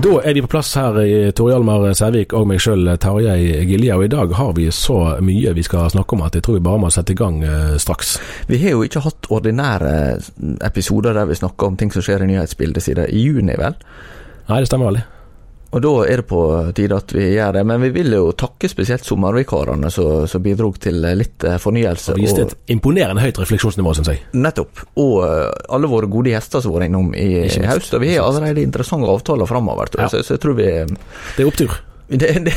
Da er vi på plass her i Tor Hjalmar Sævik og meg sjøl, Tarjei Gilje. Og i dag har vi så mye vi skal snakke om at jeg tror vi bare må sette i gang eh, straks. Vi har jo ikke hatt ordinære episoder der vi snakker om ting som skjer i nyhetsbildet siden i juni, vel? Nei, det stemmer veldig. Og da er det på tide at vi gjør det. Men vi vil jo takke spesielt sommervikarene som som bidro til litt eh, fornyelse. Og viste et imponerende høyt refleksjonsnivå, syns jeg. Nettopp. Og eh, alle våre gode gjester som har vært innom i høst. Og vi har allerede interessante avtaler framover. Ja. Så, så jeg tror vi Det er opptur. det, det,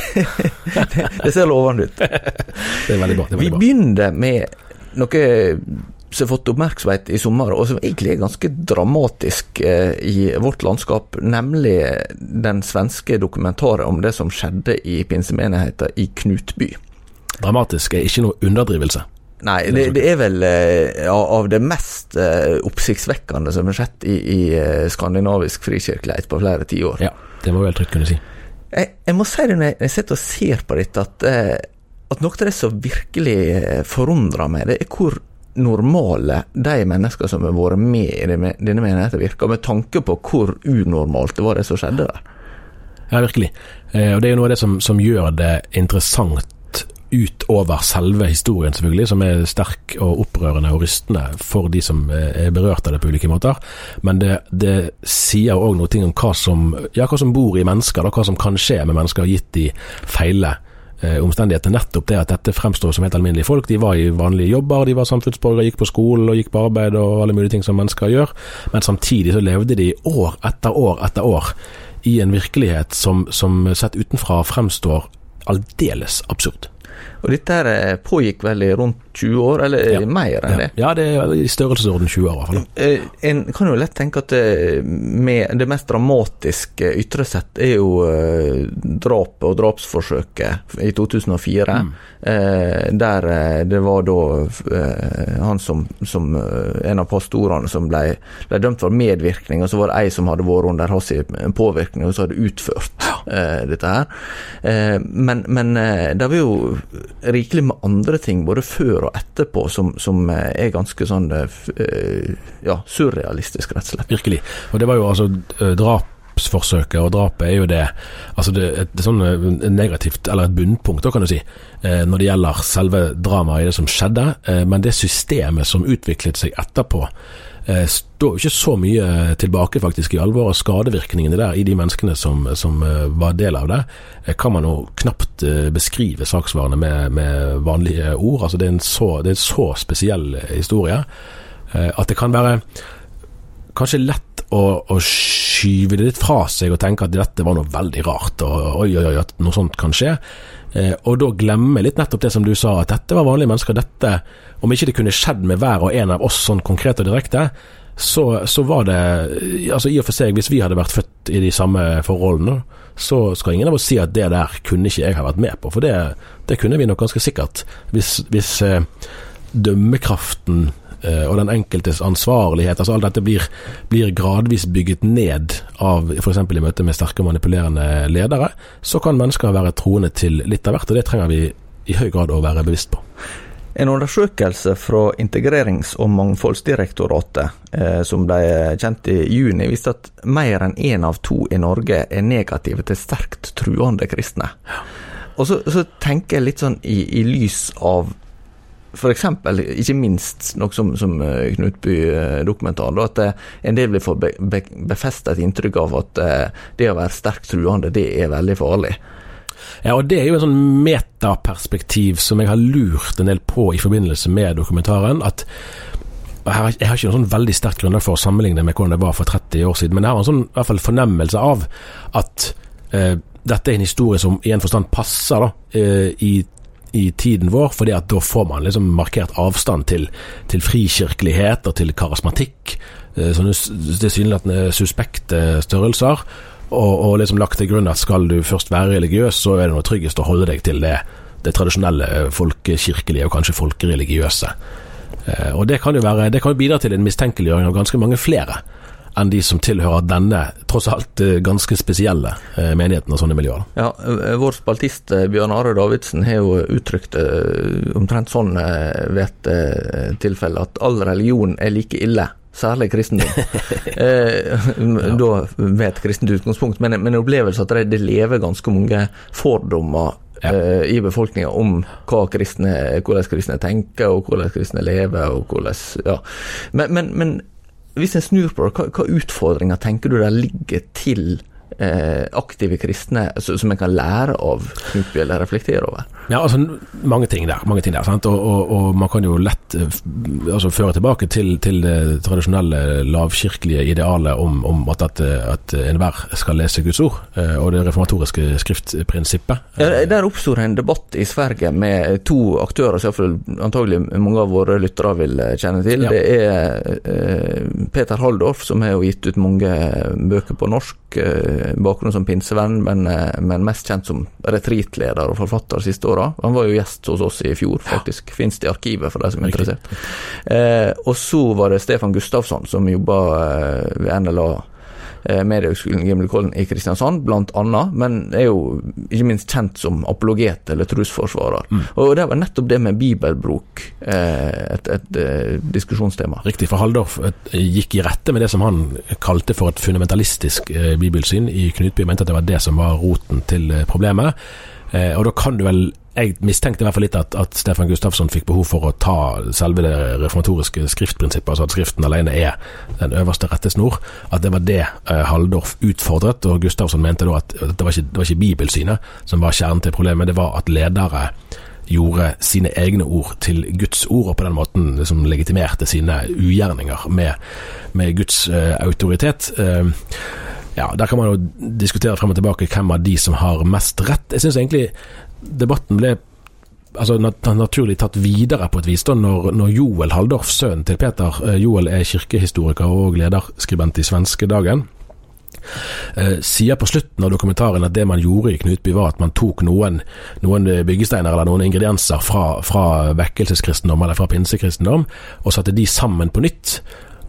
det, det ser lovende ut. Det er veldig bra. Er Vi veldig bra. begynner med noe som har fått oppmerksomhet i sommer, og som egentlig er ganske dramatisk eh, i vårt landskap, nemlig den svenske dokumentaren om det som skjedde i pinsemenigheten i Knutby. Dramatisk er ikke noe underdrivelse. Nei, det, det er vel eh, av det mest eh, oppsiktsvekkende som har skjedd i, i eh, skandinavisk frikirkelighet på flere tiår. Ja, det må vel trygt kunne si. Jeg, jeg må si det når jeg, sitter og ser på dette, at, eh, at noe av det som virkelig eh, forundrer meg, det er hvor normale de mennesker som har vært med i denne menigheten virker, med tanke på hvor unormalt det var det som skjedde der. Ja, virkelig. Eh, og det er jo noe av det som, som gjør det interessant utover selve historien, selvfølgelig, som er sterk og opprørende og rystende for de som eh, er berørt av det på ulike måter. Men det, det sier òg noe om hva som, ja, hva som bor i mennesker, da, hva som kan skje med mennesker gitt de feile eh, omstendigheter. Nettopp det at dette fremstår som helt alminnelige folk. De var i vanlige jobber, de var samfunnsborgere, gikk på skolen og gikk på arbeid og alle mulige ting som mennesker gjør. Men samtidig så levde de år etter år etter år i en virkelighet som, som sett utenfra fremstår aldeles absurd. Og dette her eh, pågikk vel i rundt 20 år, eller Ja. eh, mer enn Ja, det. ja det er i størrelsesorden 20 år i hvert fall. Eh, En kan jo lett tenke at det, med det mest dramatiske ytre sett er jo drapet og drapsforsøket i 2004. mm. der det var da han som, som en av pastorene som ble, ble dømt for medvirkning, og så var det ei som hadde vært under hans påvirkning og så hadde utført dette her. Eh, men men eh, det var jo rikelig med andre ting både før og etterpå som, som eh, er ganske sånn eh, eh, ja, surrealistisk, rett og slett. Virkelig. Og det var jo altså drap drapsforsøket, og drapet er jo det Altså det, et, sånn eh, negativt, eller et bunnpunkt, da kan du si, eh, når det gjelder selve dramaet i det som skjedde. Eh, men det systemet som utviklet seg etterpå, eh, står ikke så mye tilbake faktisk i alvor, og skadevirkningene der i de menneskene som, som eh, var del av det, eh, kan man jo knapt eh, beskrive saksvarene med, med vanlige ord. Altså det er en så, det er en så spesiell eh, historie eh, at det kan være kanskje lett å, å skyve det litt fra seg og tenke at dette var noe veldig rart, og oi, oi, oi, at noe sånt kan skje. Eh, og da glemme litt nettopp det som du sa, at dette var vanlige mennesker. Dette, om ikke det kunne skjedd med hver og en av oss sånn konkret og direkte, så, så var det altså I og for seg, hvis vi hadde vært født i de samme forholdene, så skal ingen av oss si at det der kunne ikke jeg ha vært med på. For det, det kunne vi nok ganske sikkert. Hvis, hvis eh, dømmekraften og den enkeltes ansvarlighet, altså alt dette blir, blir gradvis bygget ned av f.eks. i møte med sterke og manipulerende ledere, så kan mennesker være troende til litt av hvert, og det trenger vi i høy grad å være bevisst på. En undersøkelse fra Integrerings- og mangfoldsdirektoratet, eh, som ble kjent i juni, viste at mer enn én av to i Norge er negative til sterkt truende kristne. Og så, så tenker jeg litt sånn i, i lys av f.eks. ikke minst noe som, som eh, Knutby-dokumentaren, at eh, en del vil få be, be, befesta et inntrykk av at eh, det å være sterkt truende, det er veldig farlig. Ja, og Det er jo en sånn metaperspektiv som jeg har lurt en del på i forbindelse med dokumentaren. at jeg har, jeg har ikke noe sånn veldig sterkt grunnlag for å sammenligne med hvordan det var for 30 år siden, men jeg har en sånn i hvert fall fornemmelse av at eh, dette er en historie som i en forstand passer da, eh, i, i tiden vår, fordi at da får man liksom markert avstand til, til frikirkelighet og til karismatikk. Eh, sånne tilsynelatende suspekte størrelser og, og liksom lagt til grunn at skal du først være religiøs, så er det noe tryggest å holde deg til det, det tradisjonelle folkekirkelige og kanskje folkereligiøse. Eh, og det kan jo være, det kan jo bidra til en mistenkeliggjøring av ganske mange flere enn de som tilhører denne tross alt eh, ganske spesielle eh, menigheten og sånne miljøer. Ja, Vår spaltist Bjørn Are Davidsen har jo uttrykt omtrent sånn ved et tilfelle at all religion er like ille særlig kristendom. eh, da med et kristent utgangspunkt, men, men opplevelse at det, det lever ganske mange fordommer ja. eh, i befolkninga om kristne, hvordan kristne tenker, og hvordan kristne lever. og hvordan, ja. men, men, men hvis en snur på det, hva, hva utfordringer tenker du der ligger til eh, aktive kristne som en kan lære av Knutby eller reflektere over? Ja, altså mange ting der. Mange ting der og, og, og, man kan jo lett eh, altså, føre tilbake til, til, det tradisjonelle lavkirkelige idealet om, om at, at, at enhver skal lese Guds ord, eh, og det reformatoriske skriftprinsippet. Ja, der oppstod en debatt i Sverige med to aktører som antagelig mange av våre lyttere vil kjenne til. Ja. Det er eh, Peter Haldorf, som har gitt ut mange bøker på norsk. Eh, bakgrunn som pinsevenn, men, eh, men, mest kjent som retreatleder og forfatter de siste åra. Han var jo gjest hos oss i fjor, faktisk. Ja. Fins det i arkivet for de som er interessert. Eh, og så var det Stefan Gustafsson, som jobba eh, ved NLA Mediehøgskolen Gimlekollen i Kristiansand, blant annet, men er jo ikke minst kjent som apologet eller trosforsvarer. Mm. Og det var nettopp det med bibelbruk eh, et, et, et eh, diskusjonstema. Riktig, for Haldorf gikk i rette med det som han kalte for et fundamentalistisk bibelsyn i Knutby, mente at det var det som var roten til problemet. Og da kan du vel jeg mistenkte i hvert fall litt at, at Stefan Gustafsson fikk behov for å ta selve det reformatoriske skriftprinsippet, altså at Skriften alene er den øverste rettesnor. At det var det eh, Halldorf utfordret, og Gustafsson mente da at det var ikke, det var ikke bibelsynet som var kjernen til problemet, det var at ledere gjorde sine egne ord til Guds ord, og på den måten liksom legitimerte sine ugjerninger med, med Guds eh, autoritet. Eh, ja, Der kan man jo diskutere frem og tilbake hvem av de som har mest rett. Jeg synes egentlig debatten ble altså, naturlig tatt videre på et vis da, når, når Joel Haldorf, sønnen til Peter eh, Joel er kirkehistoriker og lederskribent i Svenskedagen. Eh, sier på slutten av dokumentaren at det man gjorde i Knutby var at man tok noen, noen byggesteiner eller noen ingredienser fra, fra vekkelseskristendom eller fra pinsekristendom og satte de sammen på nytt.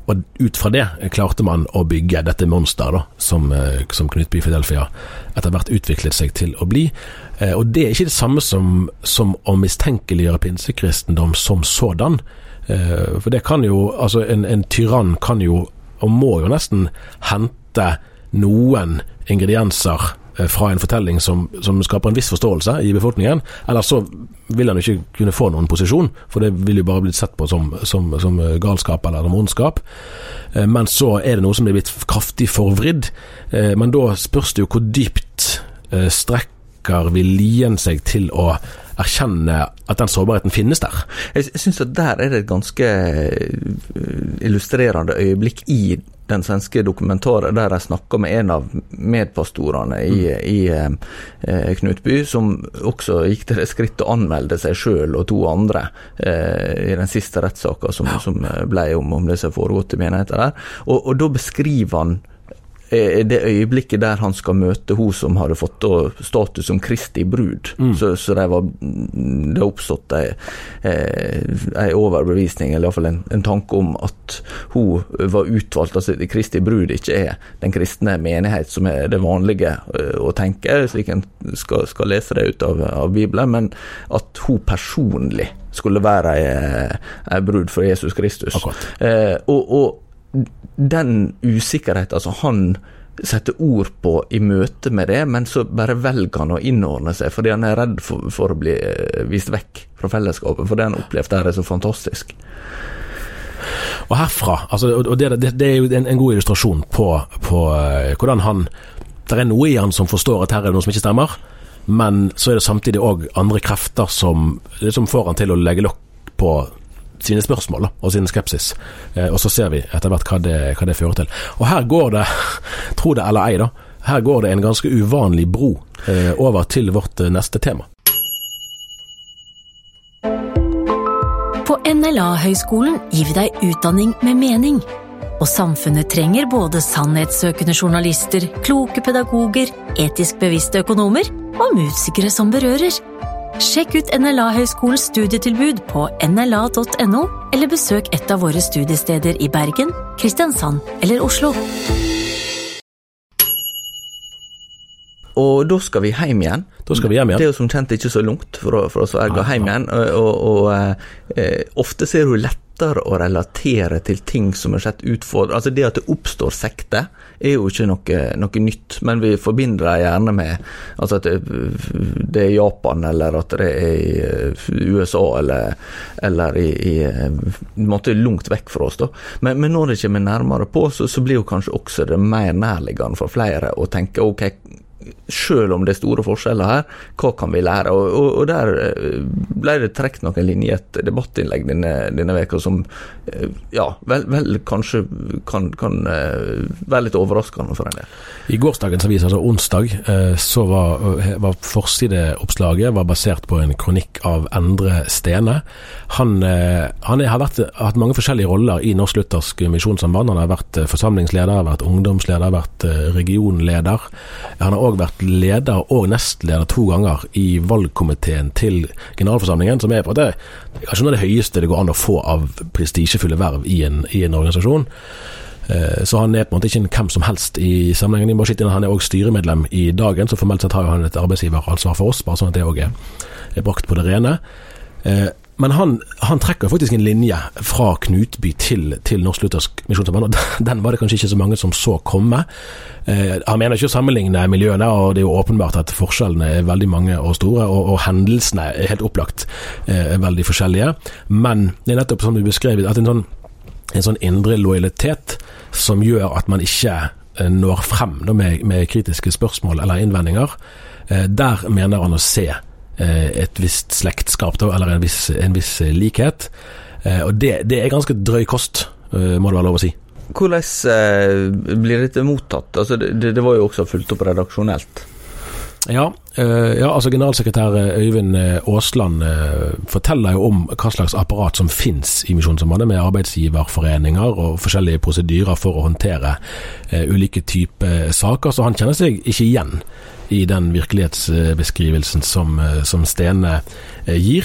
Og ut fra det klarte man å bygge dette monsteret som, eh, som Knutby Fidelfia etter hvert utviklet seg til å bli. Eh, og det er ikke det samme som, som å mistenkeliggjøre pinsekristendom som sådan. Eh, for det kan jo, altså en, en tyrann kan jo, og må jo nesten, hente noen ingredienser fra en fortelling som, som, skaper en viss forståelse i befolkningen. Eller så vil han ikke kunne få noen posisjon, for det vil jo bare blitt sett på som, som, som galskap eller som ondskap. Eh, men så er det noe som er blitt kraftig forvridd. Eh, men da spørs det jo hvor dypt strekker viljen seg til å erkjenne at den sårbarheten finnes der. Jeg syns at der er det et ganske illustrerende øyeblikk i den svenske dokumentaren der de snakka med en av medpastorene i, i eh, Knutby, som også gikk til det skritt å anmelde seg sjøl og to andre eh, i den siste rettssaka som, som ble om, om det som har foregått i menigheten der. Og, og da beskriver han eh, det øyeblikket der han skal møte hun som hadde fått status som Kristi brud. Mm. Så, så det, var, det oppstått ei, ei overbevisning, eller iallfall en, en tanke om at hun var utvalgt, altså Kristi brud ikke er den kristne menighet som er det vanlige å tenke, slik en skal, skal lese det ut av, av Bibelen, men at hun personlig skulle være ei, ei brud for Jesus Kristus. Eh, og, og den usikkerheten som altså han setter ord på i møte med det, men så bare velger han å innordne seg fordi han er redd for, for å bli eh, vist vekk fra fellesskapet, for det han opplevde der er så fantastisk. Og herfra, altså, og det, det, det er jo en, en, god illustrasjon på, på uh, hvordan han Det er noe i han som forstår at her er det noe som ikke stemmer, men så er det samtidig òg andre krefter som liksom får han til å legge lokk på sine spørsmål og sin skepsis. Eh, og så ser vi etter hvert hva det, hva det fører til. Og her går det, tro det eller ei, da, her går det en ganske uvanlig bro eh, over til vårt eh, neste tema. På NLA-høgskolen gir vi deg utdanning med mening. Og samfunnet trenger både sannhetssøkende journalister, kloke pedagoger, etisk bevisste økonomer og musikere som berører. Sjekk ut NLA-høgskolens studietilbud på nla.no, eller besøk et av våre studiesteder i Bergen, Kristiansand eller Oslo. Og da skal vi hjem igjen. Da skal vi hjem igjen. Det er jo som kjent ikke så langt for, oss å gå hjem igjen. Og, og, og eh, ofte ser det jo lettere å relatere til ting som er sett utfordrende. Altså Det at det oppstår sekter, er jo ikke noe, noe, nytt, men vi forbinder det gjerne med altså at det, er Japan, eller at det er i eh, USA, eller, eller i, i en måte langt vekk fra oss. da. Men, men når det kommer nærmere på, så, så blir jo kanskje også det mer nærliggende for flere å tenke ok, selv om det er store forskjeller her, hva kan vi lære? Og, og, og der eh, ble det trukket noen linjer i et debattinnlegg denne, denne veka som eh, ja, vel, vel kanskje kan, kan, eh, være litt overraskende for en del. I gårsdagens avis, altså onsdag, så var, var forsideoppslaget var basert på en kronikk av Endre Stene. Han, han har vært, hatt mange forskjellige roller i Norsk Luthersk Misjonssamband. Han har vært forsamlingsleder, vært ungdomsleder, vært regionleder. Han har òg vært leder og nestleder to ganger i valgkomiteen til generalforsamlingen, som er på det, kanskje noe av det høyeste det går an å få av prestisjefulle verv i en, i en organisasjon. Eh, så han er på en måte ikke en hvem som helst i sammenhengen. Han er òg styremedlem i dagen, så formelt sett har han et arbeidsgiveransvar for oss, bare sånn at det òg er, brakt på det rene. Men han, han, trekker faktisk en linje fra Knutby til, til Norsk Luthersk Misjonsforbund, og den var det kanskje ikke så mange som så komme. Eh, han mener ikke å sammenligne miljøene, og det er jo åpenbart at forskjellene er veldig mange og store, og, og hendelsene er helt opplagt eh, veldig forskjellige. Men det er nettopp som du beskrev, at en sånn, en sånn indre lojalitet som gjør at man ikke eh, når frem da, med, med, kritiske spørsmål eller innvendinger, eh, der mener han å se et visst slektskap, eller en viss, en viss likhet. Eh, og det, det, er ganske drøy kost, eh, må det være lov å si. Hvordan blir dette mottatt? Altså, det, det var jo også fulgt opp redaksjonelt. Ja, ja, altså generalsekretær Øyvind Aasland forteller jo om hva slags apparat som finnes i Misjonssambandet, med arbeidsgiverforeninger og forskjellige prosedyrer for å håndtere ulike typer saker. Så han kjenner seg ikke igjen i den virkelighetsbeskrivelsen som, eh, som Stene eh, gir.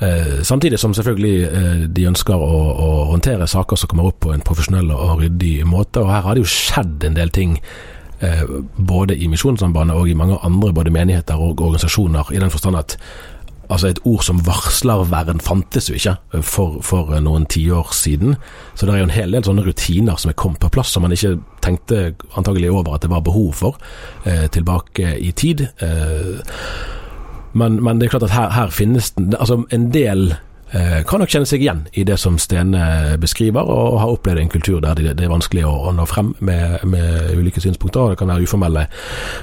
Eh, samtidig som selvfølgelig de ønsker å, å, håndtere saker som kommer opp på en profesjonell og ryddig måte. Og her har det jo skjedd en del ting både i Misjonssambandet og i mange andre både menigheter og organisasjoner, i den forstand at Altså Et ord som varslervern fantes jo ikke eh, for, for eh, noen tiår siden. Så det er jo en hel del sånne rutiner som er kommet på plass som man ikke tenkte antagelig over at det var behov for eh, tilbake i tid. Eh, men, men, det er klart at her, her finnes den, altså en del eh, kan nok kjenne seg igjen i det som Stene beskriver, og har opplevd en kultur der det, er vanskelig å, å nå frem med, med, ulike synspunkter. Det kan være uformelle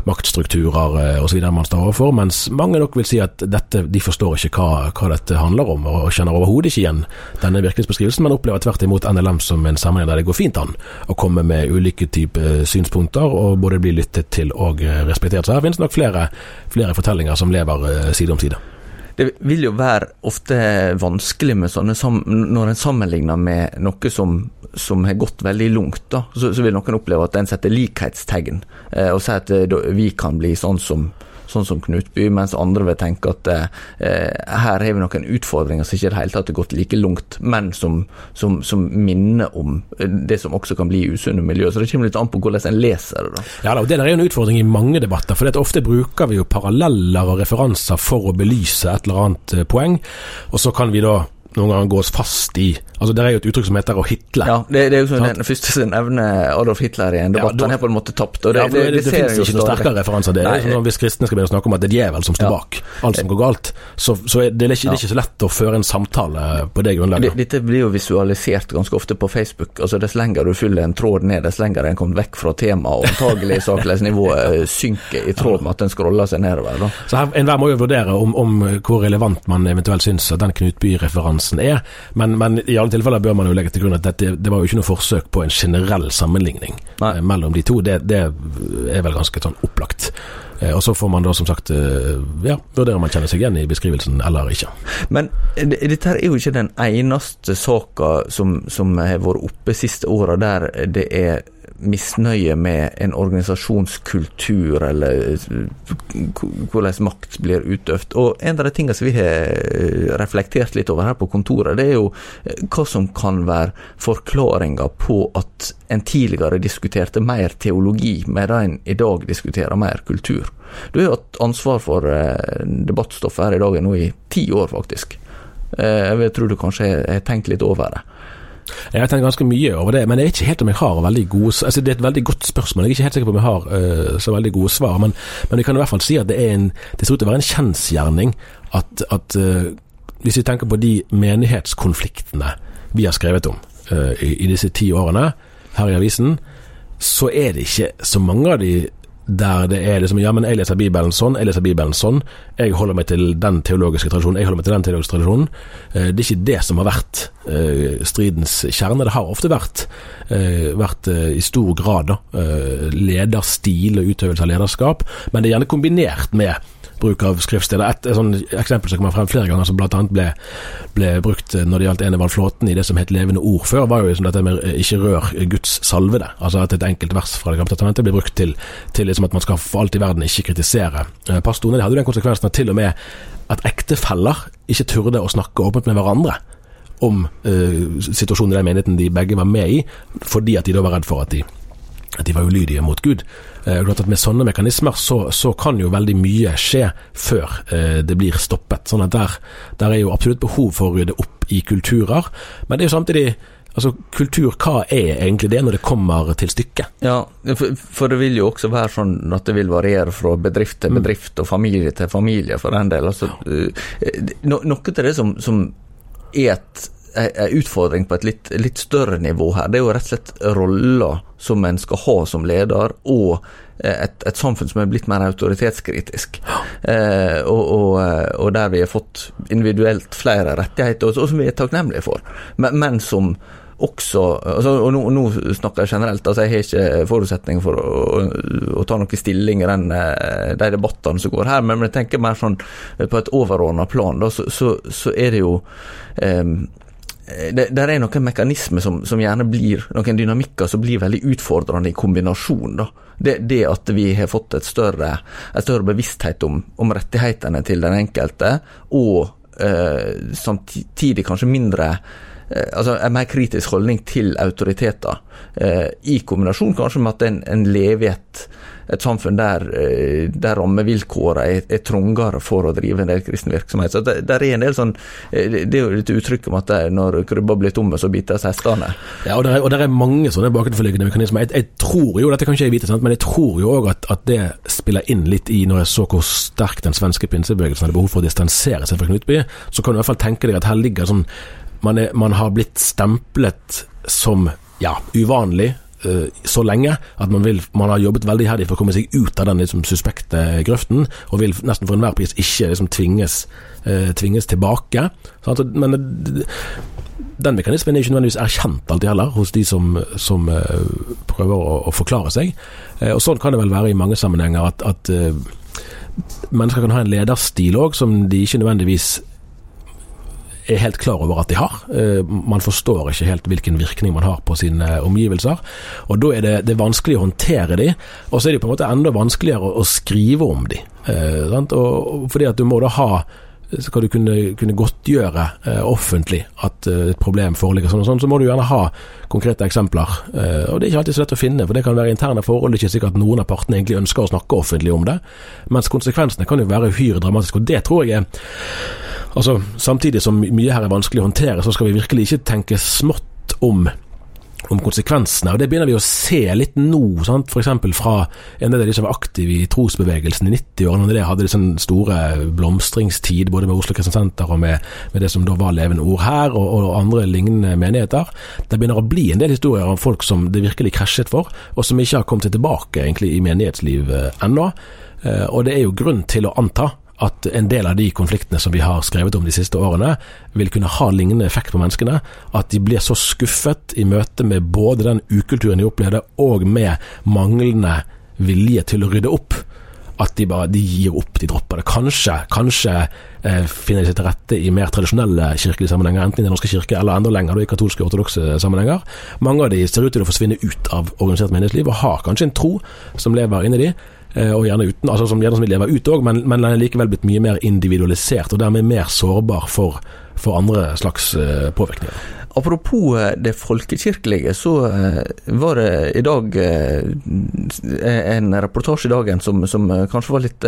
maktstrukturer eh, osv. man står overfor, mens mange nok vil si at dette, de forstår ikke hva, hva dette handler om, og kjenner overhodet ikke igjen denne virkelighetsbeskrivelsen, men opplever tvert imot NLM som en sammenheng der det går fint an å komme med ulike typer synspunkter, og både bli lyttet til og respektert. Så her finnes nok flere, flere fortellinger som lever eh, side om side. Det vil jo være ofte vanskelig med sånne når en sammenligner med noe som, som har gått veldig langt. så, så, vil noen oppleve at en setter likhetstegn, eh, og sier at eh, vi kan bli sånn som sånn som Knutby, mens andre vil tenke at eh, her har vi noen utfordringer som ikke i det hele tatt har gått like langt, men som, som, som, minner om det som også kan bli usunne miljø. Så det kommer litt an på hvordan en leser det. da. Ja, og Det er jo en utfordring i mange debatter, for ofte bruker vi jo paralleller og referanser for å belyse et eller annet eh, poeng, og så kan vi da noen ganger gå oss fast i Altså Det er jo et uttrykk som heter å hitle. Ja, det, det er jo sånn den første som nevner Adolf Hitler i en debatt. Ja, han er på en måte tapt. og Det, ja, det, det, det finnes ikke noen sterkere referanser. Det er sånn Hvis kristne skal begynne å snakke om at det er djevel som står bak alt som går galt, så, så er det, ikke, det er ikke så lett å føre en samtale på det grunnlaget. Dette blir jo visualisert ganske ofte på Facebook. altså Dess lenger du fyller en tråd ned, dess lenger en kommer vekk fra temaet, og antagelig saklighetsnivået eh, synker i tråd med at den scroller seg nedover. Da. Så her, Enhver må jo vurdere om, om hvor relevant man eventuelt syns at den Knutby-referansen er, men, men i alle tilfeller bør man jo legge legge til grunn at dette, det var jo ikke noe forsøk på en generell sammenligning Nei. Eh, mellom de to. Det, det, er vel ganske sånn opplagt. Eh, og så får man da som sagt eh, ja, vurdere om man kjenner seg igjen i beskrivelsen eller ikke. Men dette er jo ikke den eneste saka som, som har vært oppe siste åra der det er misnøye med en organisasjonskultur, eller hvordan makt blir utøvd. Og En av de tingene som vi har eh, reflektert litt over her på kontoret, det er jo eh, hva som kan være forklaringa på at en tidligere diskuterte mer teologi, medan en i dag diskuterer mer kultur. Du har jo hatt ansvar for eh, debattstoffet her i dag nå i ti år, faktisk. Jeg tror du kanskje har tenkt litt over det. Jeg har tenkt ganske mye over det, men jeg er ikke helt om jeg har veldig gode altså Det er et veldig godt spørsmål. Jeg er ikke helt sikker på om jeg har uh, så veldig gode svar. Men, men vi kan i hvert fall si at det, er en, det ser ut til å være en kjensgjerning at, at uh, hvis vi tenker på de menighetskonfliktene vi har skrevet om uh, i, i, disse ti årene her i avisen, så er det ikke så mange av de der det er liksom Ja, men jeg leser Bibelen sånn, jeg leser Bibelen sånn. Jeg holder meg til den teologiske tradisjonen, jeg holder meg til den teologiske tradisjonen. Eh, det er ikke det som har vært eh, stridens kjerne. Det har ofte vært, eh, vært i stor grad da, lederstil og utøvelse av lederskap, men det er gjerne kombinert med bruk av skriftsteder. Et, et eksempel som kommer frem flere ganger, som bl.a. Ble, ble brukt når det gjaldt Enevald Flåten i det som het Levende ord før, var jo liksom dette med eh, 'ikke rør Guds salvede'. Altså at et enkelt vers fra Det gamle testamentet blir brukt til, til liksom at man skal for alt i verden ikke kritisere eh, pastorene. Det hadde jo den konsekvensen at til og med at ektefeller ikke turde å snakke åpent med hverandre om uh, situasjonen i den menigheten de begge var med i, fordi at de da var redd for at de at de var ulydige mot Gud. Eh, klart at Med sånne mekanismer så, så, kan jo veldig mye skje før eh, det blir stoppet. sånn at der, der, er jo absolutt behov for å rydde opp i kulturer. Men det er jo samtidig altså Kultur, hva er egentlig det når det kommer til stykket? Ja, for, for det vil jo også være sånn at det vil variere fra bedrift til mm. bedrift, og familie til familie, for den del. Altså, eh, no, noe av det som, som er et en utfordring på et litt, litt, større nivå her. Det er jo rett og slett rolla som en skal ha som leder, og eh, et, et samfunn som er blitt mer autoritetskritisk. Eh, og, og, eh, og, der vi har fått individuelt flere rettigheter, og, som vi er takknemlige for, men, men som også altså, og nå, nå, snakker jeg generelt, altså jeg har ikke forutsetninger for å, å, å ta noen stilling i den, eh, de debattene som går her, men jeg tenker mer sånn på et overordna plan, da, så, så, så, er det jo Eh, det, der er noen mekanismer som, som, gjerne blir noen dynamikker som blir veldig utfordrende i kombinasjon. da. Det, det at vi har fått et større, et større bevissthet om, om, rettighetene til den enkelte, og eh, samtidig kanskje mindre eh, altså En mer kritisk holdning til autoriteter, eh, i kombinasjon kanskje med at en, en lever i et et samfunn der, eh, der rammevilkårene er, er trangere for å drive en del kristen virksomhet. Så det, er en del sånn eh, Det er jo et uttrykk om at når krybba blir tomme, så bites hestene. Ja, og det er, og det er mange sånne bakenforliggende mekanismer. Jeg, jeg, tror jo, dette kan ikke jeg vite, sant? men jeg tror jo òg at, at, det spiller inn litt i når jeg så hvor sterk den svenske pinsebevegelsen hadde behov for å distansere seg fra Knutby, så kan du i hvert fall tenke deg at her ligger sånn man, er, man har blitt stemplet som ja, uvanlig så lenge at man, vil, man har jobbet veldig iherdig for å komme seg ut av den liksom, suspekte grøften, og vil nesten for enhver pris ikke liksom, tvinges, uh, tvinges, tilbake. Sant? Men uh, den mekanismen er ikke nødvendigvis erkjent alltid heller, hos de som, som prøver å, å, forklare seg. og Sånn kan det vel være i mange sammenhenger at, at mennesker kan ha en lederstil òg som de ikke nødvendigvis er helt klar over at de har. Eh, man forstår ikke helt hvilken virkning man har på sine omgivelser. og Da er det, det er vanskelig å håndtere de, og så er det på en måte enda vanskeligere å, skrive om de. Eh, fordi at du må da ha skal du kunne, kunne godtgjøre eh, offentlig at eh, et problem foreligger, sånn og sånn, så må du gjerne ha konkrete eksempler. Eh, og Det er ikke alltid så lett å finne, for det kan være interne forhold. Det er ikke sikkert at noen av partene egentlig ønsker å snakke offentlig om det, mens konsekvensene kan jo være uhyre dramatiske. og Det tror jeg er Altså, Samtidig som mye her er vanskelig å håndtere, så skal vi virkelig ikke tenke smått om om konsekvensene. og Det begynner vi å se litt nå, sant? f.eks. fra en del av de som var aktive i trosbevegelsen i 90-årene. Når det hadde sånn store blomstringstid både med Oslo Kristent Senter og med, med, det som da var Levende Ord her, og, og, andre lignende menigheter. Det begynner å bli en del historier om folk som det virkelig krasjet for, og som ikke har kommet seg tilbake egentlig i menighetsliv ennå. Eh, og det er jo grunn til å anta at en del av de konfliktene som vi har skrevet om de siste årene, vil kunne ha lignende effekt på menneskene. At de blir så skuffet i møte med både den ukulturen de opplevde, og med manglende vilje til å rydde opp. At de bare de gir opp, de dropper det. Kanskje, kanskje eh, finner de seg til rette i mer tradisjonelle kirkelige sammenhenger, enten i Den norske kirke eller enda lenger, i katolske og ortodokse sammenhenger. Mange av de ser ut til å forsvinne ut av organisert menighetsliv, og har kanskje en tro som lever inni de Eh, og gjerne uten, altså som gjerne som vil leve ute òg, men, men den er likevel blitt mye mer individualisert, og dermed mer sårbar for, for andre slags eh, påvirkninger. Apropos eh, det folkekirkelige, så eh, var det i dag en reportasje i dagen som, som kanskje var litt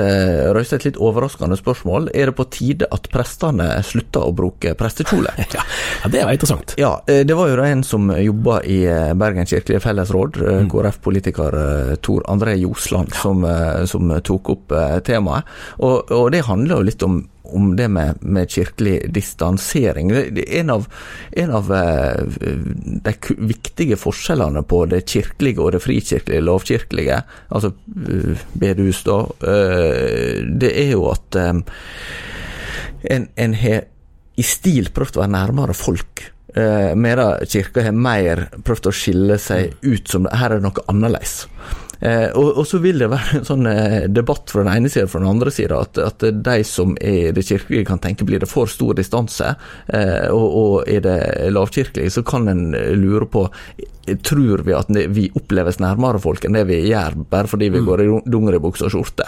røyste et litt overraskende spørsmål. Er det på tide at prestene slutter å bruke prestekjole? ja, det var interessant. Ja, det var jo da en som jobba i Bergen kirkelige fellesråd, mm. KrF-politiker Tor André Josland, som, som tok opp temaet. Og, og det handler jo litt om om det med, med kirkelig distansering. Er en av, en av uh, de viktige forskjellene på det kirkelige og det frikirkelige, lovkirkelige, altså uh, bedehus, da, uh, det er jo at en, en har i stil prøvd å være nærmere folk. Medan kirka har mer prøvd å skille seg ut som her er det noe annerledes. Eh, og, og, så vil det være en sånn eh, debatt fra den ene sida og fra den andre sida at, at, de som er det kirkelige kan tenke blir det for stor distanse, eh, og, og, er det lavkirkelige så kan en lure på Tror vi at vi oppleves nærmere folk enn det vi gjør bare fordi vi mm. går i dungeribukse og skjorte?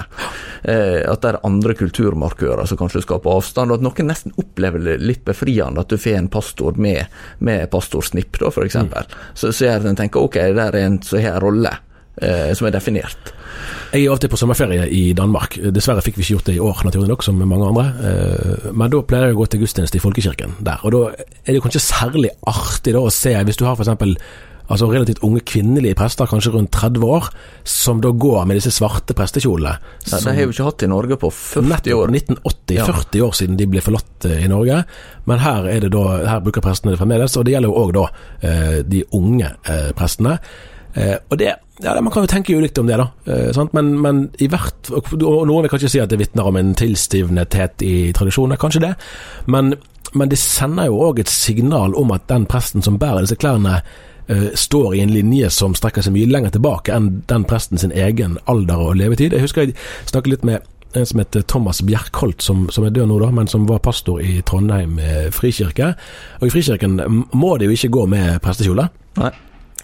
Eh, at det er andre kulturmarkører som kanskje skaper avstand, og at noen nesten opplever det litt befriende at du får en pastor med, med pastorsnipp, da, f.eks. Mm. Så, så gjør en tenker ok, der er en som har en rolle som er definert. Jeg er alltid på sommerferie i Danmark. Dessverre fikk vi ikke gjort det i år, naturlig nok, som mange andre. Eh, men da pleier jeg å gå til gudstjeneste i folkekirken der. Og da er det kanskje særlig artig å se, hvis du har f.eks. Altså relativt unge kvinnelige prester, kanskje rundt 30 år, som da går med disse svarte prestekjolene. Ja, det har vi ikke hatt i Norge på 40 år. 1980, ja. 40 år siden de ble forlatt eh, i Norge. Men her, er det da, her bruker prestene det fremdeles, og det gjelder jo òg da eh, de unge prestene. Eh, og det, ja, Man kan jo tenke ulikt om det, da. Eh, men, men, i hvert og Noen vil kanskje si at det vitner om en tilstivnethet i tradisjonen, kanskje det. Men, men det sender jo òg et signal om at den presten som bærer disse klærne, eh, står i en linje som strekker seg mye lenger tilbake enn den presten sin egen alder og levetid. Jeg husker jeg snakket litt med en som heter Thomas Bjerkholt, som, som, er død nå, da, men som var pastor i Trondheim frikirke. Og i Frikirken må de jo ikke gå med prestekjole. Nei.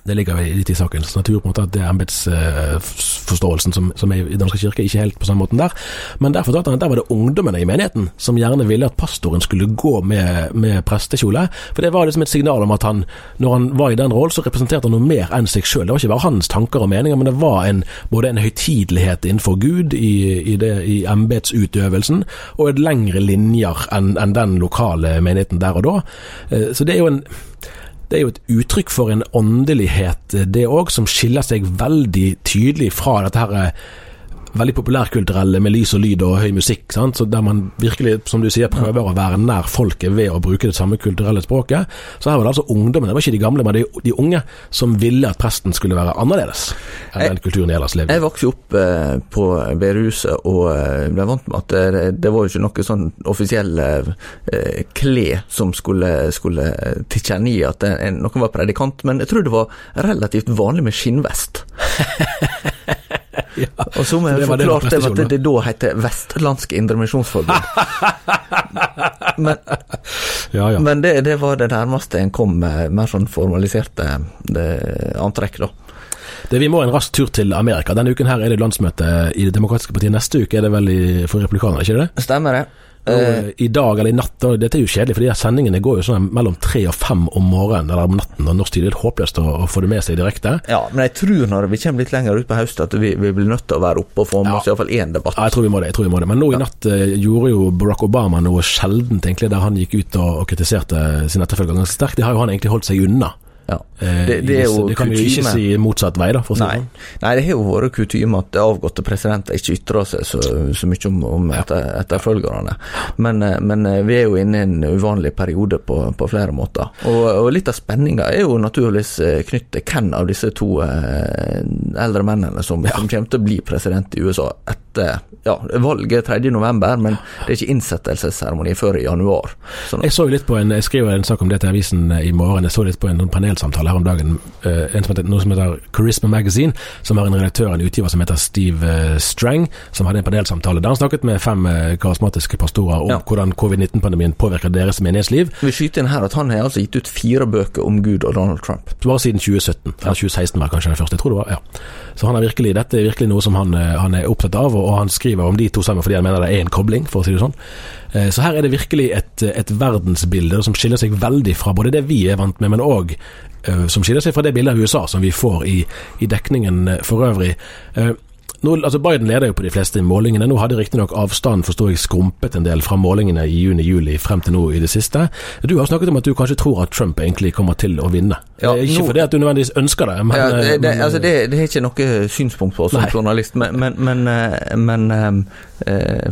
Det ligger litt i sakens natur på en måte at det er embetsforståelsen som, som er i Den norske kirke, ikke helt på samme måten der. Men der fortalte han at der var det ungdommene i menigheten som gjerne ville at pastoren skulle gå med, med prestekjole. For det var liksom et signal om at han, når han var i den rollen, så representerte han noe mer enn seg sjøl. Det var ikke bare hans tanker og meninger, men det var en, både en høytidelighet innenfor Gud i, i, i embetsutøvelsen, og et lengre linjer enn en den lokale menigheten der og da. Eh, så det er jo en det er jo et uttrykk for en åndelighet, det òg, som skiller seg veldig tydelig fra dette her veldig populærkulturelle med lys og lyd og høy musikk. Sant? Så Der man virkelig, som du sier, prøver å være nær folket ved å bruke det samme kulturelle språket. Så her var det altså ungdommen, det var ikke de gamle, men de, de unge, som ville at presten skulle være annerledes enn den kulturen de ellers levde Jeg vokste opp eh, på bedehuset og eh, ble vant med at det, det var jo ikke noe sånn offisiell eh, kle som skulle, skulle tilkjennegi at en, noen var predikant, men jeg tror det var relativt vanlig med skinnvest. ja. Og så må jeg forklare det, at det da heter Vestlandsk Indremisjonsforbund. men ja, ja. men det, det, var det nærmeste en kom med mer sånn formaliserte antrekk, da. Det, vi må en rask tur til Amerika. Denne uken her er det landsmøte i Det demokratiske partiet. Neste uke er det vel i, for republikanerne, ikke det? Stemmer det. Nå, I dag eller i natt, og dette er jo kjedelig, for de her sendingene går jo sånn mellom tre og fem om morgenen eller om natten, og norsk tid er det håpløst å, å, få det med seg direkte. Ja, men jeg tror når vi kommer litt lenger ut på høsten at vi, vi, blir nødt til å være oppe og få med ja. oss iallfall én debatt. Ja, jeg tror vi må det. jeg tror vi må det. Men nå i natt uh, gjorde jo Barack Obama noe sjeldent, egentlig, der han gikk ut og, og kritiserte sin etterfølger ganske sterkt. Det har jo han egentlig holdt seg unna. Ja. Eh, det, det, jo det, kan vi jo ikke si motsatt vei, da. Nei. Sånn. Nei, det har jo vært kutyme at avgåtte presidenter ikke ytrer seg så, så mye om, om etter, etterfølgerne. Men, eh, men, eh, vi er jo inne i en uvanlig periode på, på flere måter. Og, og litt av spenninga er jo naturligvis knyttet til hvem av disse to eldre mennene som, ja. som, kommer til å bli president i USA etter ja, valget 3.11, men det er ikke innsettelsesseremoni før i januar. Sånn. Jeg så jo litt på en, jeg skriver en sak om det til avisen i morgen, jeg så litt på en panel panelsamtale her om dagen. Uh, en som heter, noe som heter Charisma Magazine, som har en redaktør, en utgiver som heter Steve uh, Strang, som hadde en panelsamtale der han snakket med fem uh, karismatiske pastorer om ja. hvordan covid-19-pandemien påvirker deres menighetsliv. Vi skyter inn her at han har altså gitt ut fire bøker om Gud og Donald Trump. Bare siden 2017. Eller 2016 var kanskje den første, jeg tror det var. ja. Så han er virkelig, dette er virkelig noe som han, han er opptatt av, og, han skriver om de to sammen fordi han mener det er en kobling, for å si det sånn. Så her er det virkelig et, et verdensbilde som skiller seg veldig fra både det vi er vant med, men òg Eh, som skiller seg fra det bildet av USA som vi får i, i dekningen eh, for øvrig. Eh, nå, altså Biden leder jo på de fleste målingene. Nå hadde riktignok avstanden forstår jeg, skrumpet en del fra målingene i juni-juli frem til nå i det siste. Du har snakket om at du kanskje tror at Trump egentlig kommer til å vinne. Ja, ikke nå, fordi at du nødvendigvis ønsker det, men, ja, det, det, altså det, det, er ikke noe synspunkt på som journalist, men, men, men, men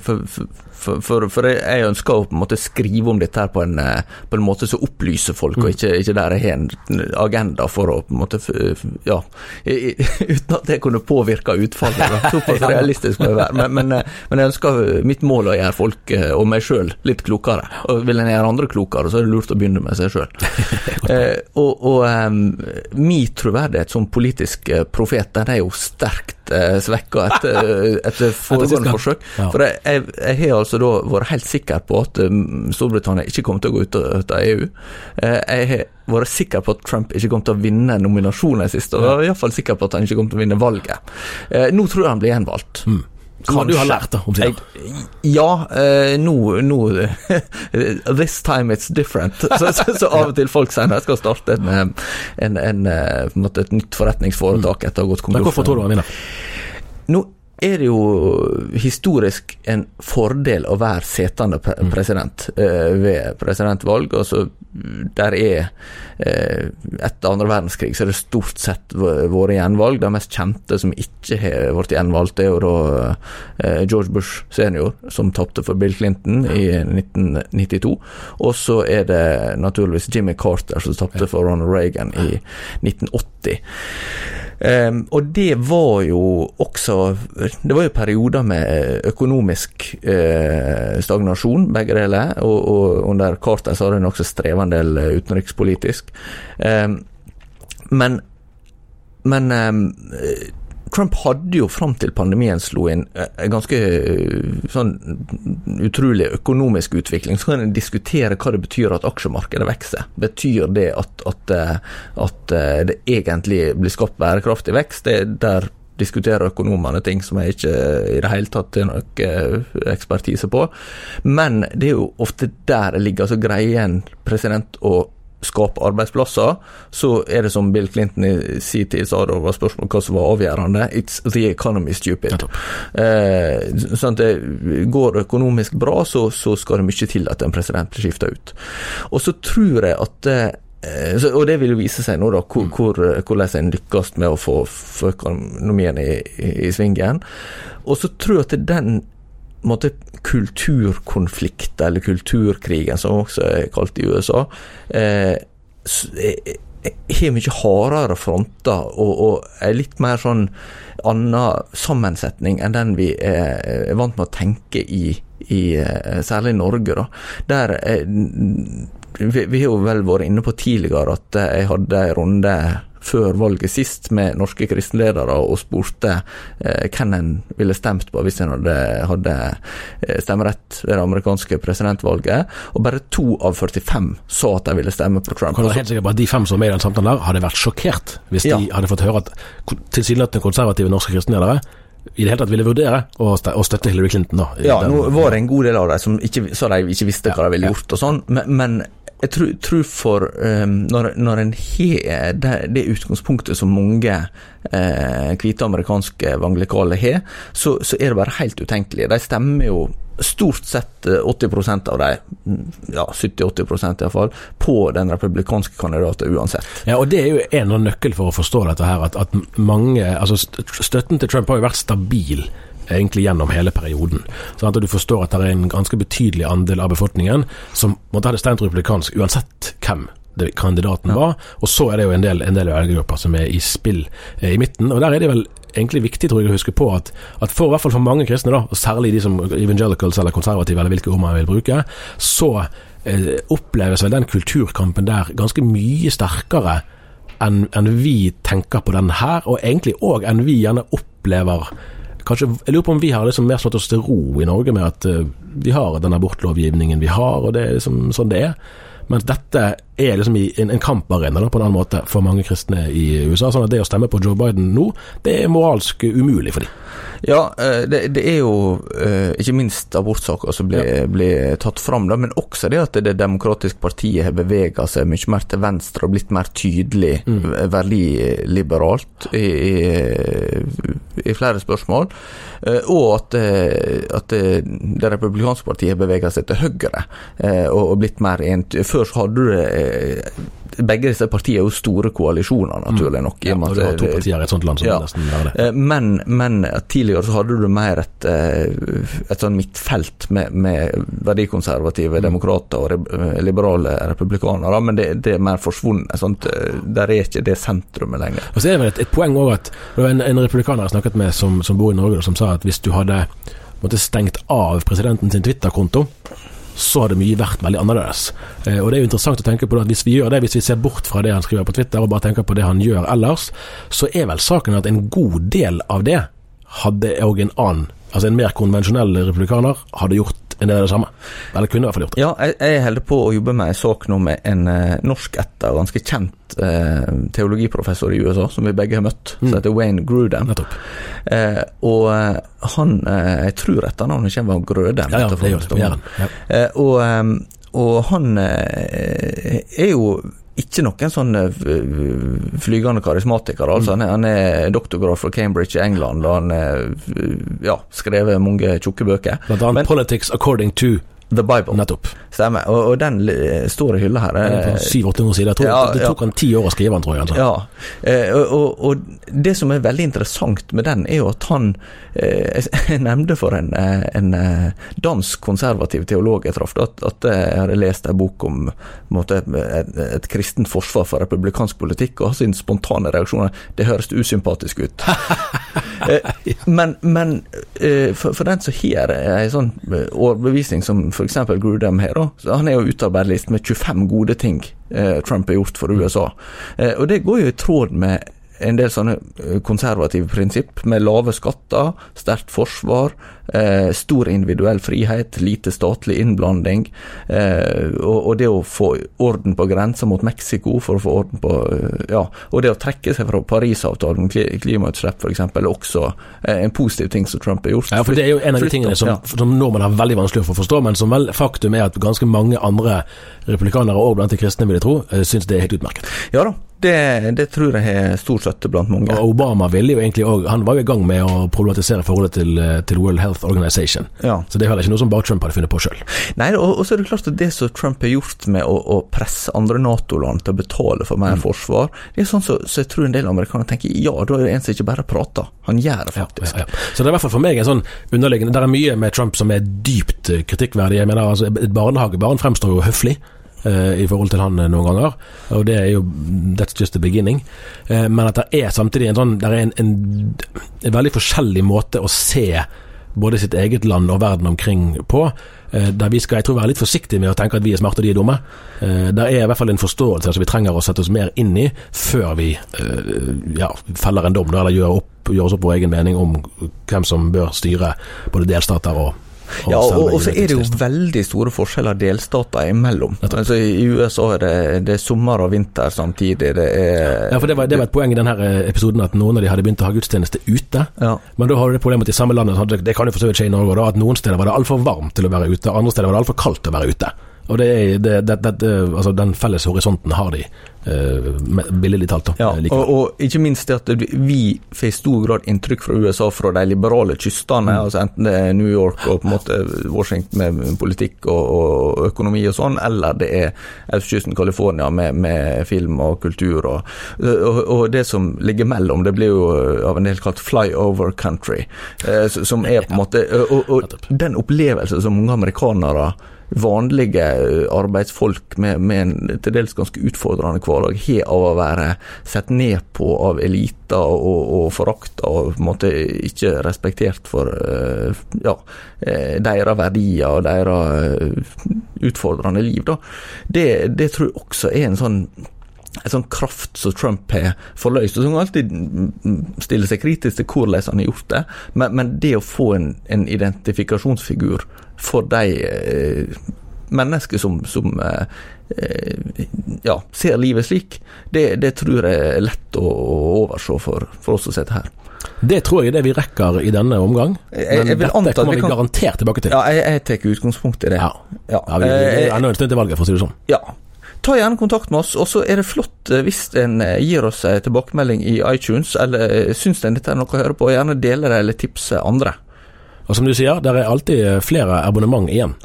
for, for for, for, for, jeg ønsker å på en måte skrive om dette her på en, eh, på en måte som opplyser folk, mm. og ikke, ikke, der jeg har en agenda for å på en måte Ja, uten at det kunne påvirke utfallet. Såpass realistisk må jeg være. Men, men, eh, men, jeg ønsker mitt mål å gjøre folk eh, og meg sjøl litt klokere. Og vil en gjøre andre klokere, så er det lurt å begynne med seg sjøl. eh, og og um, min troverdighet som politisk profet, den er jo sterkt eh, svekka etter, etter foregående forsøk. For jeg, jeg, jeg, har altså da vært helt sikker på at um, Storbritannia ikke kommer til å gå ut av EU. Eh, jeg har vært sikker på at Trump ikke kom til å vinne nominasjonen sist, og var iallfall sikker på at han ikke kom til å vinne valget. Eh, nå tror jeg han blir gjenvalgt. Mm. Hva du har lært da, omsider. Ja, eh, nå no, This time it's different. Så, så, så, av og til folk sier når jeg skal starte en, eh, en, en, eh, et nytt forretningsforetak etter å ha gått konkurs. Hvorfor tror du han vinner? Nå er det jo historisk en fordel å være setende mm. president eh, ved presidentvalg. Altså, der er eh, Etter andre verdenskrig så er det stort sett vært gjenvalg. De mest kjente som ikke har vært gjenvalgt, er jo da eh, George Bush senior, som tapte for Bill Clinton i 1992. Og så er det naturligvis Jimmy Carter som tapte for Ronald Reagan i 1980. Um, og det var jo også Det var jo perioder med økonomisk eh, stagnasjon, begge deler. Og, og under Carter så hadde en også streva en del eh, utenrikspolitisk. Eh, men men eh, Trump hadde jo fram til pandemien slo inn eh, en ganske eh, sånn utrolig økonomisk utvikling. Så kan en diskutere hva det betyr at aksjemarkedet vokser. Betyr det at, at, at det egentlig blir skapt bærekraftig vekst? Det er der diskuterer økonomene ting som jeg ikke i det hele tatt har noe ekspertise på. Men det er jo ofte der det ligger. altså Greier en president å skape arbeidsplasser, så er det som Bill Clinton i sin tid sa det var spørsmål hva som var avgjørende. It's the economy stupid. Eh, sånn det går økonomisk bra, så, så, skal det mye til at en president blir skifta ut. Og så tror jeg at eh, så, og det vil jo vise seg nå, da, hvor, mm. hvor, hvordan en lykkes med å få, få økonomien i, i, i sving igjen. Og så tror jeg at den måte, kulturkonflikt, eller kulturkrigen, som også er kalt i USA, eh, har mye hardere fronter og, og, er litt mer sånn annen sammensetning enn den vi er vant med å tenke i, i eh, særlig Norge. da. Der eh, vi, vi har jo vel vært inne på tidligere at jeg hadde en runde før valget sist med norske kristenledere og spurte eh, hvem en ville stemt på hvis en hadde, hadde eh, stemmerett ved det amerikanske presidentvalget, og bare to av 45 sa at de ville stemme på Trump. Kan du helt sikkert på at De fem som er i den samtalen der, hadde vært sjokkert hvis ja. de hadde fått høre at tilsynelatende konservative norske kristenledere i det hele tatt ville vurdere å, støtte Hillary Clinton. da. Ja, nå var det en god del av dem som ikke, så de ikke visste hva de ville gjort og sånn, men, men jeg tror, tror for um, Når, når en har det, det, utgangspunktet som mange eh, amerikanske evangelikale har, så, så, er det bare helt utenkelig. De stemmer jo stort sett 80 eh, av de, ja 70-80% iallfall, på den republikanske kandidaten uansett. Ja, og Det er jo en av nøkkelen for å forstå dette her, at, at mange altså Støtten til Trump har jo vært stabil egentlig gjennom hele perioden. Sånn at du forstår at det er en ganske betydelig andel av befolkningen som måtte ha det stemt republikansk uansett hvem kandidaten var. Og så er det jo en del, en del velgergrupper som er i spill eh, i midten. Og der er det vel egentlig viktig tror jeg, å huske på at, at for i hvert fall for mange kristne, da, og særlig de som evangelicals eller konservative, eller hvilke ord man vil bruke, så eh, oppleves vel den kulturkampen der ganske mye sterkere enn en vi tenker på den her, og egentlig òg enn vi gjerne opplever Kanskje, jeg lurer på om vi har liksom mer slått oss til ro i Norge med at uh, vi har den abortlovgivningen vi har, og det er liksom sånn det er. Mens dette er liksom en, en kamparena på en annen måte for mange kristne i USA. sånn at det å stemme på Joe Biden nå, det er moralsk umulig for dem. Ja, eh, det, det, er jo eh, ikke minst abortsaker som blir, ja. blir, tatt fram, da, men også det at Det demokratiske partiet har bevega seg mye mer til venstre og blitt mer tydelig mm. verdiliberalt i, i, i, flere spørsmål. Eh, og at, at det republikanske partiet har bevega seg til høyre og blitt mer ent. Før så hadde du det begge disse partiene er jo store koalisjoner, naturlig nok. Ja, og du har to partier i et sånt land som ja. nesten gjør det. Eh, men, men, tidligere så hadde du mer et, eh, et sånn midtfelt med, med verdikonservative mm. demokrater og eh, liberale republikanere, men det, det, er mer forsvunnet. Sånt, der er ikke det sentrumet lenger. Og så er det vel et, et poeng òg at det var en, en republikaner jeg snakket med som, som bor i Norge, som sa at hvis du hadde måtte stengt av presidenten sin Twitter-konto så hadde mye vært veldig annerledes. Eh, og det er jo interessant å tenke på at Hvis vi gjør det, hvis vi ser bort fra det han skriver på Twitter og bare tenker på det han gjør ellers, så er vel saken at en god del av det hadde òg en annen, altså en mer konvensjonell republikaner, hadde gjort en det er det samme. Eller kunne i hvert fall gjort det. Ja, jeg, jeg holder på å jobbe med en sak nå med en uh, norsk etter, ganske kjent uh, teologiprofessor i USA, som vi begge har møtt, mm. som heter Wayne Grudem. Uh, og han Jeg tror etternavnet kommer av Grødem. Ja, ja, det gjør det. Ja. og, um, og han er jo ikke noen sånn flygende karismatiker. Altså. Han, er, han er doktorgrad fra Cambridge i England, og han har ja, skrevet mange tjukke bøker. Blant annet Men, 'Politics According to The Bible. Nettopp. Stemmer. Og, og den står i hylla her. 700-800 sider. Jeg tror ja, Det tok ja. han ti år å skrive den, tror jeg. Altså. Ja. Eh, og, og, og, det som er veldig interessant med den, er jo at han eh, Jeg nevnte for en, eh, en eh, dansk konservativ teolog jeg traff, at, at, jeg hadde lest en bok om måte, et, et kristent forsvar for republikansk politikk, og sin spontane reaksjon det høres usympatisk ut. eh, men, men eh, for, for, den som har en sånn overbevisning som f.eks. Grudem her. Da. Så han er jo utarbeidet liste med 25 gode ting eh, Trump har gjort for USA. Eh, og det går jo i tråd med en del sånne eh, konservative prinsipp, med lave skatter, sterkt forsvar, eh, stor individuell frihet, lite statlig innblanding, eh, og, og, det å få orden på grensa mot Mexico for å få orden på eh, Ja, og det å trekke seg fra Parisavtalen om klimautslipp f.eks. er også eh, en positiv ting som Trump har gjort. Ja, for Det er jo en av de tingene som, ja. som nordmenn har veldig vanskelig for å forstå, men som vel faktum er at ganske mange andre republikanere, og blant de kristne, vil jeg tro, syns det er helt utmerket. Ja da, det, det, tror jeg har stor støtte blant mange. Og Obama ville jo egentlig også, Han var jo i gang med å problematisere forholdet til, eh, til World Health Organization. Ja. Så det er heller ikke noe som bare Trump hadde funnet på sjøl. Nei, og, og, så er det klart at det som Trump har gjort med å, å presse andre Nato-land til å betale for mer mm. forsvar, det er sånn så, så, jeg tror en del amerikanere tenker ja, da er det en som ikke bare prater. Han gjør det faktisk. Ja, ja, så det er i hvert fall for meg en sånn underliggende Det er mye med Trump som er dypt eh, kritikkverdig. Jeg mener, altså, Et barnehagebarn fremstår jo høflig i forhold til han eh, noen ganger. Og det er jo That's just the beginning. Eh, men at det er samtidig en sånn Det er en, en, en, veldig forskjellig måte å se både sitt eget land og verden omkring på. Eh, der vi skal jeg tror, være litt forsiktige med å tenke at vi er smarte og de er dumme. Eh, der er i hvert fall en forståelse som vi trenger å sette oss mer inn i før vi eh, ja, feller en dom eller gjør, opp, gjør oss opp vår egen mening om hvem som bør styre både delstater og ja, og, og så er det jo veldig store forskjeller delstater imellom. Altså, I USA er det, det er sommer og vinter samtidig. Det er Ja, for det var, det var et poeng i denne eh, episoden at noen av de hadde begynt å ha gudstjeneste ute. Ja. Men da har du det problemet at i samme landet, det kan jo for så vidt skje i Norge, da, at noen steder var det altfor varmt til å være ute, andre steder var det altfor kaldt til å være ute. Og det er, det, det, det, altså Den felles horisonten har de, uh, billedlig talt. Ja, og, og, ikke minst det at vi får i stor grad inntrykk fra USA fra de liberale kystene, mm. altså enten det er New York og på en måte Washington med politikk og, og økonomi og sånn, eller det er østkysten California med, med, film og kultur. Og, og, det som ligger mellom, det blir jo av en del kalt flyover country, uh, som er på en måte Og, den opplevelsen som mange amerikanere vanlige eh, arbeidsfolk med, med en til dels ganske utfordrende hverdag har av å være sett ned på av eliter og, og forakta og på en måte ikke respektert for eh, ja, eh, deres verdier og deres utfordrende liv. Da. Det, det tror jeg også er en sånn en sånn kraft som Trump har forløst. og Som alltid stiller seg kritisk til hvordan han har gjort det, men, men det å få en, en identifikasjonsfigur for de eh, mennesker som, som eh, eh, ja, ser livet slik, det, det, tror jeg er lett å, å overse for, for oss som sitter her. Det tror jeg er det vi rekker i denne omgang. Men dette kommer vi, kan... garantert tilbake til. Ja, jeg, jeg tar utgangspunkt i det. Ja, ja. ja vi, det er ennå en stund til valget, for å si det sånn. Ja. Ta gjerne kontakt med oss, og så er det flott hvis en gir oss en tilbakemelding i iTunes, eller syns en dette er noe å høre på, og gjerne dele det eller tipse andre. Og som du sier, der er alltid eh, flere abonnement igjen.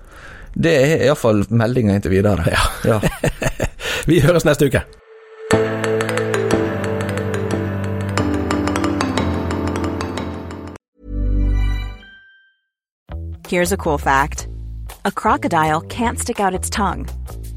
Det er iallfall meldinga inntil videre. Ja. ja. Vi høres neste uke. Here's a cool fact. A crocodile can't stick out its tongue.